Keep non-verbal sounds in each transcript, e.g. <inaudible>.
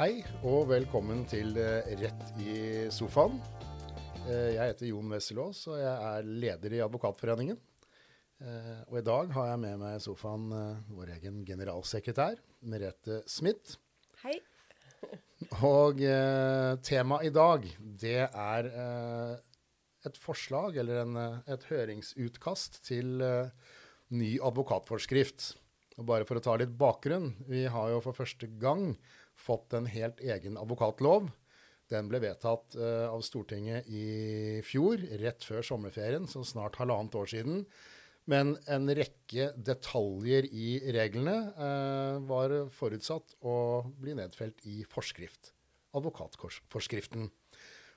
Hei og velkommen til eh, Rett i sofaen. Eh, Jeg heter Jon Wesselås, og jeg er leder i Advokatforeningen. Eh, Og i dag har jeg med meg i sofaen vår egen generalsekretær, Merete Smith. Hei. <laughs> Og temaet i dag, det er et forslag, eller en, et høringsutkast til ny advokatforskrift. Og bare for å ta litt bakgrunn, vi har jo for første gang fått en helt egen advokatlov. Den ble vedtatt uh, av Stortinget i fjor, rett før sommerferien, så snart halvannet år siden. Men en rekke detaljer i reglene uh, var forutsatt å bli nedfelt i forskrift. Advokatforskriften.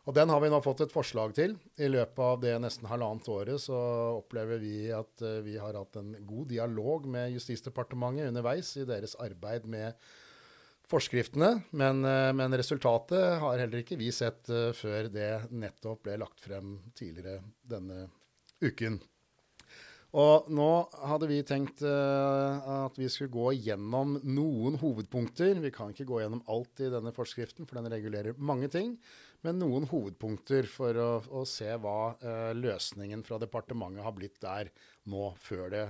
Og den har vi nå fått et forslag til. I løpet av det nesten halvannet året så opplever vi at uh, vi har hatt en god dialog med Justisdepartementet underveis i deres arbeid med forskriftene. Men, eh, men resultatet har heller ikke vi sett eh, før det nettopp ble lagt frem tidligere denne uken. Og nå hadde vi tenkt eh, at vi skulle gå gjennom noen hovedpunkter. Vi kan ikke gå gjennom alt i denne forskriften, for den regulerer mange ting. Men noen hovedpunkter for å, å se hva løsningen fra departementet har blitt der nå, før det,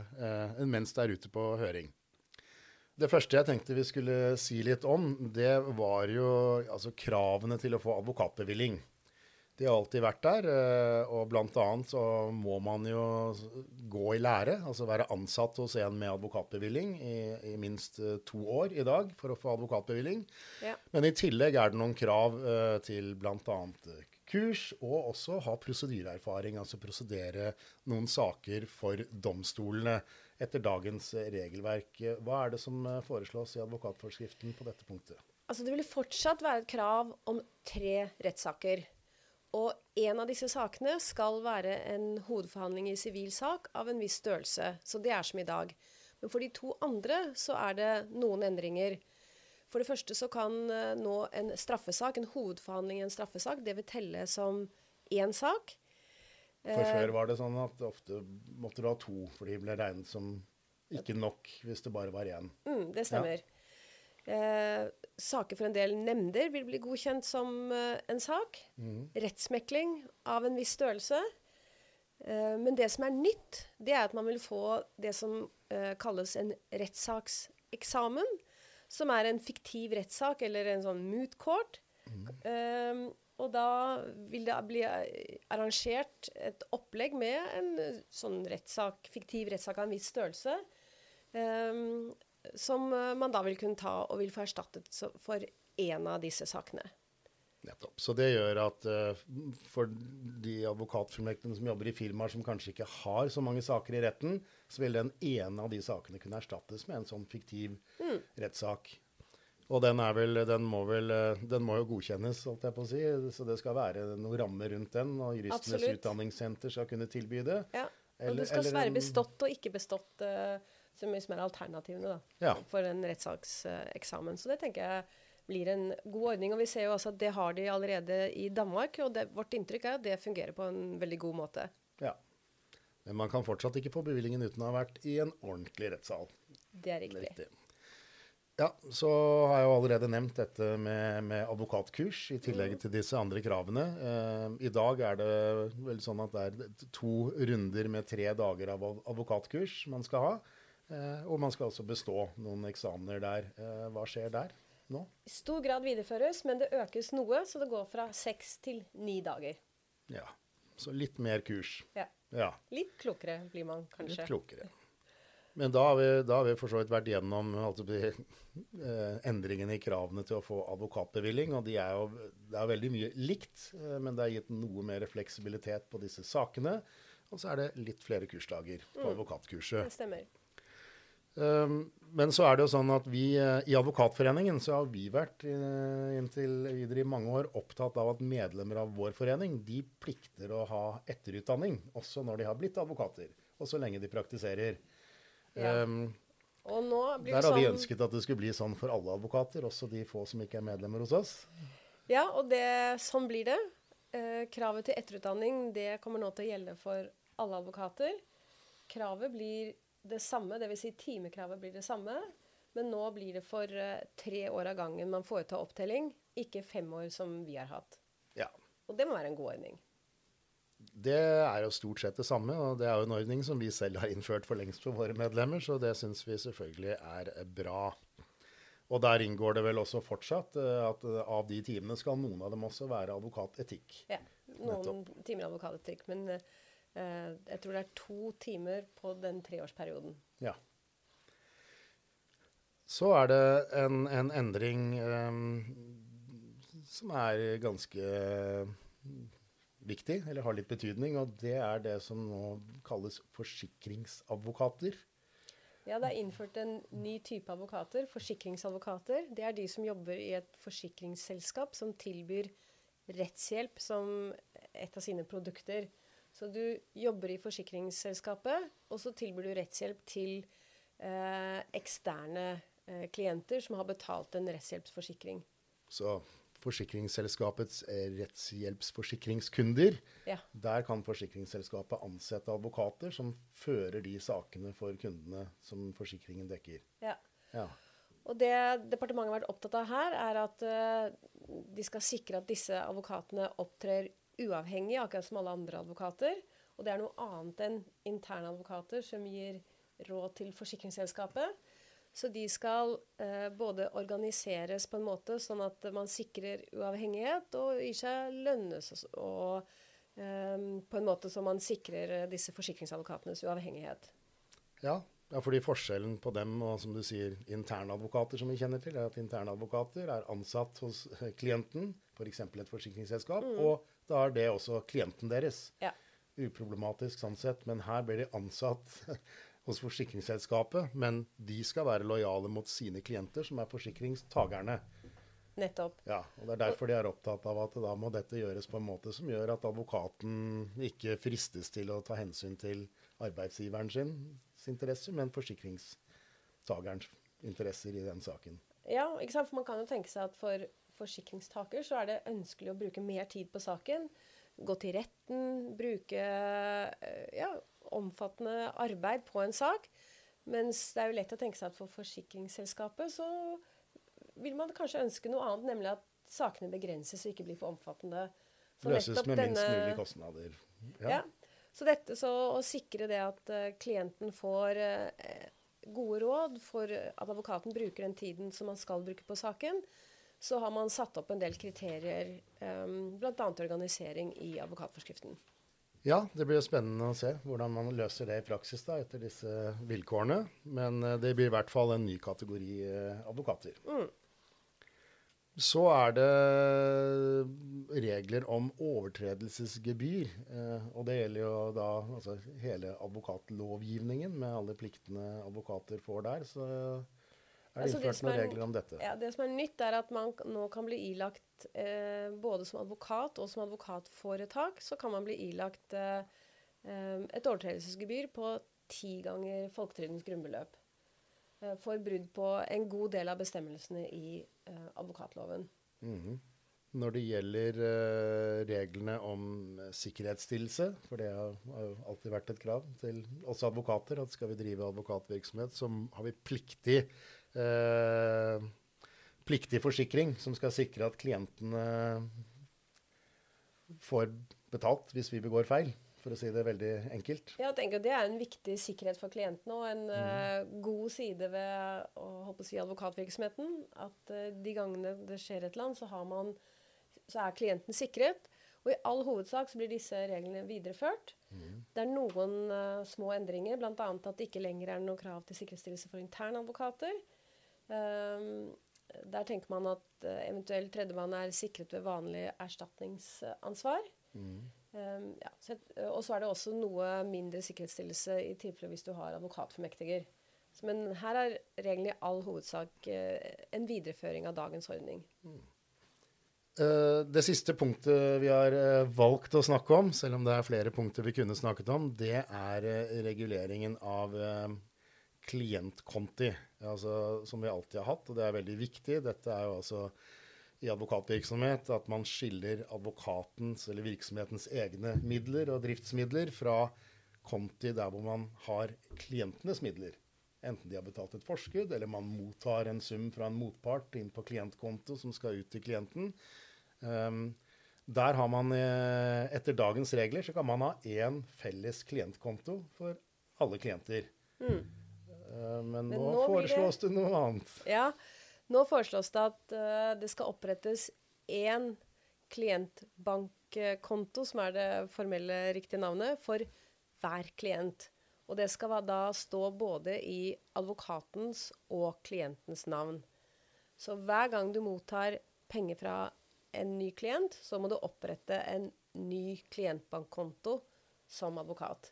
mens det er ute på høring. Det første jeg tenkte vi skulle si litt om, det var jo altså, kravene til å få advokatbevilling. De har alltid vært der, eh, og bl.a. så må man jo gå i lære, altså være ansatt hos en med advokatbevilling i, i minst eh, to år i dag for å få advokatbevilling. Ja. Men i tillegg er det noen krav eh, til bl.a. kurs, og også ha prosedyreerfaring, altså prosedere noen saker for domstolene etter dagens regelverk. Hva er det som foreslås i advokatforskriften på dette punktet? Altså, det vil fortsatt være et krav om tre rettssaker. Og en av disse sakene skal være en hovedforhandling i sivil sak av en viss størrelse. Så det er som i dag. Men for de to andre så er det noen endringer. For det første så kan eh, nå en straffesak, en hovedforhandling i en straffesak, det vil telle som én sak. For Eh, før var det sånn at ofte måtte du ha to, for de ble regnet som ikke nok hvis det bare var én. Mm, det stemmer. Eh, saker for en del nemnder vil bli godkjent som eh, en sak. Rettsmekling av en viss størrelse. Eh, men det som er nytt, det er at man vil få det som eh, kalles en rettssakseksamen. Som er en fiktiv rettssak, eller en sånn moot court. Eh, og da vil det bli eh, arrangert et opplegg med en eh, sånn rettssak, fiktiv rettssak av en viss størrelse. um, som eh, man da vil kunne ta og vil få erstattet for én av disse sakene. Nettopp. Så det gjør at uh, for de advokatfullmektene som jobber i firmaer som kanskje ikke har så mange saker i retten, så vil den ene av de sakene kunne erstattes med en sånn fiktiv rettssak. Og den, vel, den, må vel, eh, den må jo godkjennes, holdt jeg på å si. Så det skal være noen rammer rundt den, og Juristenes Absolutt. utdanningssenter skal kunne tilby det. Ja. Og Eller- det skal eller være en- bestått og ikke bestått uh, som liksom er alternativene da, Ja. for en rettssakseksamen. Så det tenker jeg blir en god ordning. Og vi ser jo også at det har de allerede i Danmark. Og det, vårt inntrykk er at det fungerer på en veldig god måte. Ja. Men man kan fortsatt ikke få bevillingen uten å ha vært i en ordentlig rettssal. Det er riktig. Riktig. Ja, så har jeg jo allerede nevnt dette med, med advokatkurs, i tillegg til disse andre kravene. Eh, I dag er det vel sånn at det er to runder med tre dager av advokatkurs man skal ha. Eh, og man skal også bestå noen eksamener der. Eh, hva skjer der nå? I stor grad videreføres, men det økes noe, så det går fra seks til ni dager. Ja, så litt mer kurs. Ja. Ja. Litt klokere blir man kanskje. Litt klokere. Men da har vi, da har vi for så vidt vært gjennom altså, <laughs> eh, endringene i kravene til å få advokatbevilling. Og de er jo, det er veldig mye likt, eh, men det er gitt noe mer fleksibilitet på disse sakene. Og så er det litt flere kursdager på advokatkurset. Det stemmer. Um, men så er det jo sånn at vi eh, i Advokatforeningen så har vi vært eh, inntil videre i mange år opptatt av at medlemmer av vår forening de plikter å ha etterutdanning også når de har blitt advokater, og så lenge de praktiserer. Ja. Um, Og nå blir der har vi sånn ønsket at det skulle bli sånn for alle advokater, også de få som ikke er medlemmer hos oss. Ja, og det, sånn blir det. Eh, kravet til etterutdanning det kommer nå til å gjelde for alle advokater. Kravet blir det samme, dvs. Si timekravet blir det samme. Men nå blir det for eh, tre år av gangen man foretar opptelling, ikke fem år som vi har hatt. Ja. Og det må være en god ordning. Det er jo stort sett det samme, og det er jo en ordning som vi selv har innført for lengst for våre medlemmer, så det syns vi selvfølgelig er bra. Og der inngår det vel også fortsatt eh, at eh, av de timene skal noen av dem også være advokatetikk. Ja, noen timer advokatetikk, men eh, jeg tror det er to timer på den treårsperioden. Ja. Så er det en, en endring um, som er ganske viktig, eller har litt betydning, og det er det som nå kalles forsikringsadvokater. Ja, det er innført en ny type advokater, forsikringsadvokater. Det er de som jobber i et forsikringsselskap som tilbyr rettshjelp som et av sine produkter. Så du jobber i forsikringsselskapet, og så tilbyr du rettshjelp til eh, eksterne eh, klienter som har betalt en rettshjelpsforsikring. Så forsikringsselskapets eh, rettshjelpsforsikringskunder. Ja. Der kan forsikringsselskapet ansette advokater som fører de sakene for kundene som forsikringen dekker. Ja. Ja. Og det departementet har vært opptatt av her, er at uh, de skal sikre at disse advokatene opptrer uavhengig, akkurat som alle andre advokater. Og det er noe annet enn interne advokater som gir råd til forsikringsselskapet. Så de skal eh, både organiseres på en måte sånn at man sikrer uavhengighet, og gir seg lønnes og eh, på en måte som man sikrer eh, disse forsikringsadvokatenes uavhengighet. Ja, ja, fordi forskjellen på dem og som du sier, internadvokater som vi kjenner til, er at internadvokater er ansatt hos eh, klienten, f.eks. For et forsikringsselskap, mm. og da er det også klienten deres. Ja. Uproblematisk sånn sett, men her blir de ansatt <laughs> hos forsikringsselskapet, men de skal være lojale mot sine klienter, som er forsikringstagerne. Nettopp. Ja, og Det er derfor de er opptatt av at da må dette gjøres på en måte som gjør at advokaten ikke fristes til å ta hensyn til arbeidsgiveren sin interesser, men forsikringstagerens interesser i den saken. Ja, ikke sant? for man kan jo tenke seg at for forsikringstaker så er det ønskelig å bruke mer tid på saken. Gå til retten, bruke eh, ja, omfattende arbeid på en sak. Mens det er jo lett å tenke seg at for forsikringsselskapet så vil man kanskje ønske noe annet, nemlig at sakene begrenses og ikke blir for omfattende. Så Løses med denne, minst mulig kostnader. Ja. ja. Så, dette, så å sikre det at uh, klienten får uh, gode råd for at advokaten bruker den tiden som man skal bruke på saken, så har man satt opp en del kriterier, um, bl.a. organisering, i advokatforskriften. Ja, det blir spennende å se hvordan man løser det i praksis da, etter disse vilkårene. Men eh, det blir i hvert fall en ny kategori eh, advokater. Mm. Så er det regler om overtredelsesgebyr. Eh, og det gjelder jo da altså, hele advokatlovgivningen med alle pliktene advokater får der. Så er det altså, innført det noen er, regler om dette. Ja, Det som er nytt, er at man nå kan bli ilagt, eh, både som advokat og som advokatforetak, så kan man bli ilagt eh, eh et overtredelsesgebyr på ti ganger folketrygdens grunnbeløp. Eh, for brudd på en god del av bestemmelsene i eh, advokatloven. Mm -hmm. Når det gjelder uh, reglene om sikkerhetsstillelse, for det har, har, jo alltid vært et krav til oss advokater, at skal vi drive advokatvirksomhet, så har vi pliktig eh, pliktig forsikring som skal sikre at klientene får betalt hvis vi begår feil, for å si det veldig enkelt. Ja, jeg tenker Det er en viktig sikkerhet for klientene og en mm. uh, god side ved å, si, advokatvirksomheten. At uh, de gangene det skjer et eller annet, så, man, så, er klienten sikret. Og i all hovedsak så blir disse reglene videreført. Mm. Det er noen uh, små endringer, bl.a. at det ikke lenger er noe krav til sikkerhetsstillelse for internadvokater. Um, der tenker man at uh, eventuell tredjemann er sikret ved vanlig erstatningsansvar. Mm. Um, ja, og så er det også noe mindre sikkerhetsstillelse i tilfelle hvis du har advokatformektiger. Men her er reglene i all hovedsak uh, en videreføring av dagens ordning. Mm. Uh, det siste punktet vi har valgt å snakke om, selv om det er flere punkter vi kunne snakket om, det er reguleringen av klientkonti, altså, som vi alltid har hatt, og det er veldig viktig. Dette er jo altså i advokatvirksomhet at man skiller advokatens eller virksomhetens egne midler og driftsmidler fra konti der hvor man har klientenes midler. enten de har betalt et forskudd, eller man mottar en sum fra en motpart inn på klientkonto som skal ut til klienten. Um, der har man, eh, etter dagens regler, så kan man ha én felles klientkonto for alle klienter. Mm. Uh, men, men, nå, nå foreslås det... det noe annet. Ja, nå foreslås det at uh, det skal opprettes én klientbankkonto, som er det formelle riktige navnet, for hver klient. Og det skal da stå både i advokatens og klientens navn. Så hver gang du mottar penger fra en ny klient, så må du opprette en ny klientbankkonto som advokat.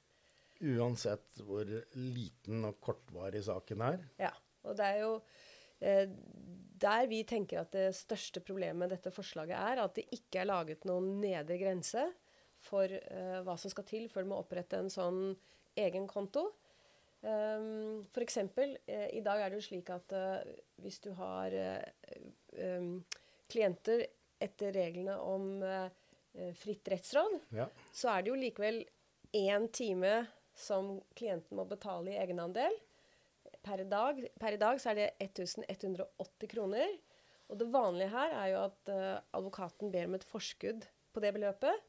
Uansett hvor liten og kortvarig saken er? Ja. Og det er jo eh, der vi tenker at det største problemet med dette forslaget er at det ikke er laget noen nedre grense for eh, hva som skal til før du må opprette en sånn egen konto. Um, for eksempel, eh, i dag er det jo slik at eh, hvis du har um, klienter etter reglene om uh, fritt rettsråd, ja. så er det jo likevel én time som klienten må betale i egenandel. Per, dag. per i dag så er det 1180 kroner. Og det vanlige her er jo at advokaten ber om et forskudd på det beløpet.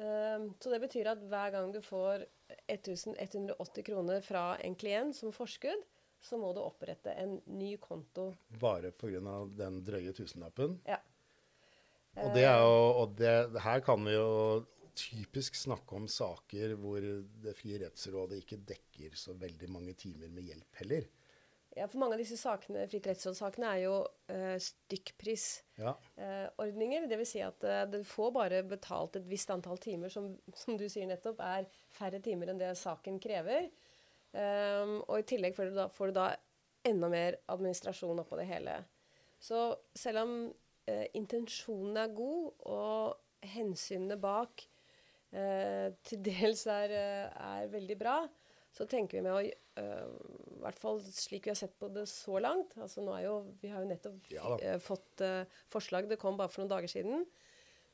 Uh, så det betyr at hver gang du får 1180 kroner fra en klient som forskudd, så må du opprette en ny konto. Bare pga. den drøye tusenlappen? Ja. Og, det er jo, og det, her kan vi jo typisk snakke om saker hvor Det frie rettsrådet ikke dekker så veldig mange timer med hjelp heller. Ja, for mange av disse sakene, fritt rettsråd-sakene er jo uh, stykkprisordninger. Ja. Uh, Dvs. Si at uh, du får bare betalt et visst antall timer, som, som, du sier nettopp, er færre timer enn det saken krever. Um, og i tillegg får du, da, får du da enda mer administrasjon oppå det hele. Så selv om uh, intensjonen er god, og hensynene bak til dels er, er veldig bra, så tenker vi med å uh, I hvert fall slik vi har sett på det så langt. altså nå er jo, Vi har jo nettopp ja, uh, fått uh, forslag, det kom bare for noen dager siden.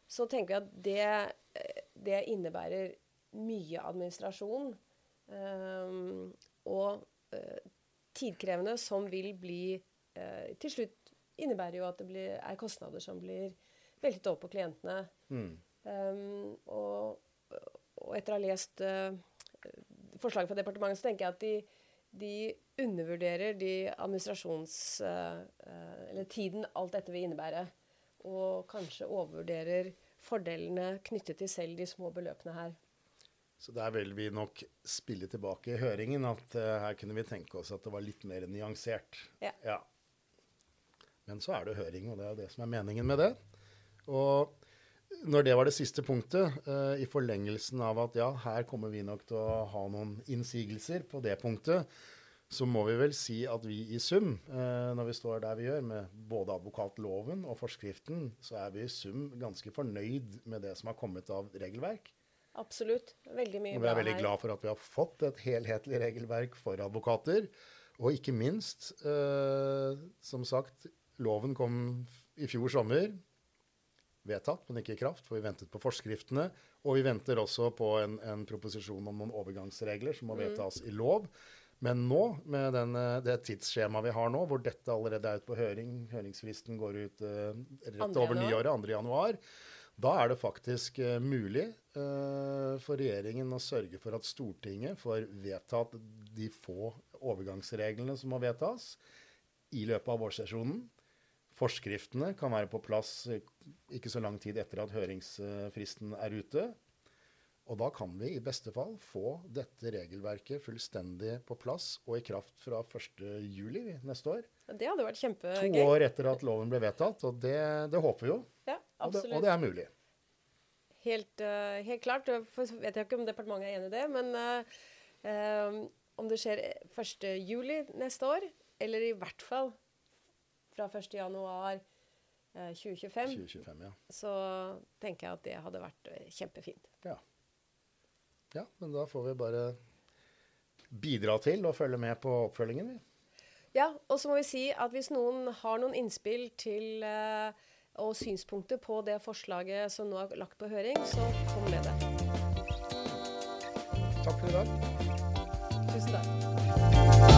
Så tenker vi at det, det innebærer mye administrasjon. og tidkrevende, som vil bli Til slutt innebærer jo at det blir, er kostnader som blir veltet over på klientene. Mm. Um, og, og, etter å ha lest forslaget fra departementet, så tenker jeg at de, de undervurderer de administrasjons... Uh, eller tiden alt dette vil innebære. Og kanskje overvurderer fordelene knyttet til selv de små beløpene her. Så der vil vi nok spille tilbake i høringen at uh, her kunne vi tenke oss at det var litt mer nyansert. Ja. ja. Men så er det høring, og det er det som er meningen med det. Og når det var det siste punktet, uh, i forlengelsen av at ja, her kommer vi nok til å ha noen innsigelser på det punktet, så må vi vel si at vi i sum, uh, når vi står der vi gjør, med både advokatloven og forskriften, så er vi i sum ganske fornøyd med det som har kommet av regelverk. Absolutt. Veldig mye bra her. Vi er veldig glad for at vi har fått et helhetlig regelverk for advokater. Og ikke minst, uh, som sagt, loven kom i fjor sommer vedtatt, men ikke i kraft, for vi ventet på forskriftene. Og vi venter også på en, en proposisjon om noen overgangsregler som må mm. vedtas mm. i lov. Men nå, med den, eh, det tidsskjemaet vi har nå, hvor dette allerede er ute på høring, høringsfristen går ut uh, rett over nyåret, 2.1., da er det faktisk uh, mulig uh, for regjeringen å sørge for at Stortinget får vedtatt de få overgangsreglene som må vedtas, i løpet av vårsesjonen. Forskriftene kan være på plass ikke så lang tid etter at høringsfristen er ute. Og da kan vi i beste fall få dette regelverket fullstendig på plass og i kraft fra 1.7 neste år. Det hadde vært kjempegøy. To år etter at loven ble vedtatt, og det, det håper vi jo. Ja, og, det, og, det, er mulig. Helt, uh, helt klart. Jeg vet ikke om departementet er enig i det, men um, om det skjer 1.7 neste år, eller i hvert fall fra 1.1.2025, eh, 2025 ja. så tenker jeg at det hadde vært eh, kjempefint. Ja. ja, men da får vi bare bidra til å følge med på oppfølgingen, vi. Ja, og så må vi si at hvis noen har noen innspill til uh, og synspunkter på det forslaget som nå er lagt på høring, så kom med det. Takk for i dag. Tusen takk.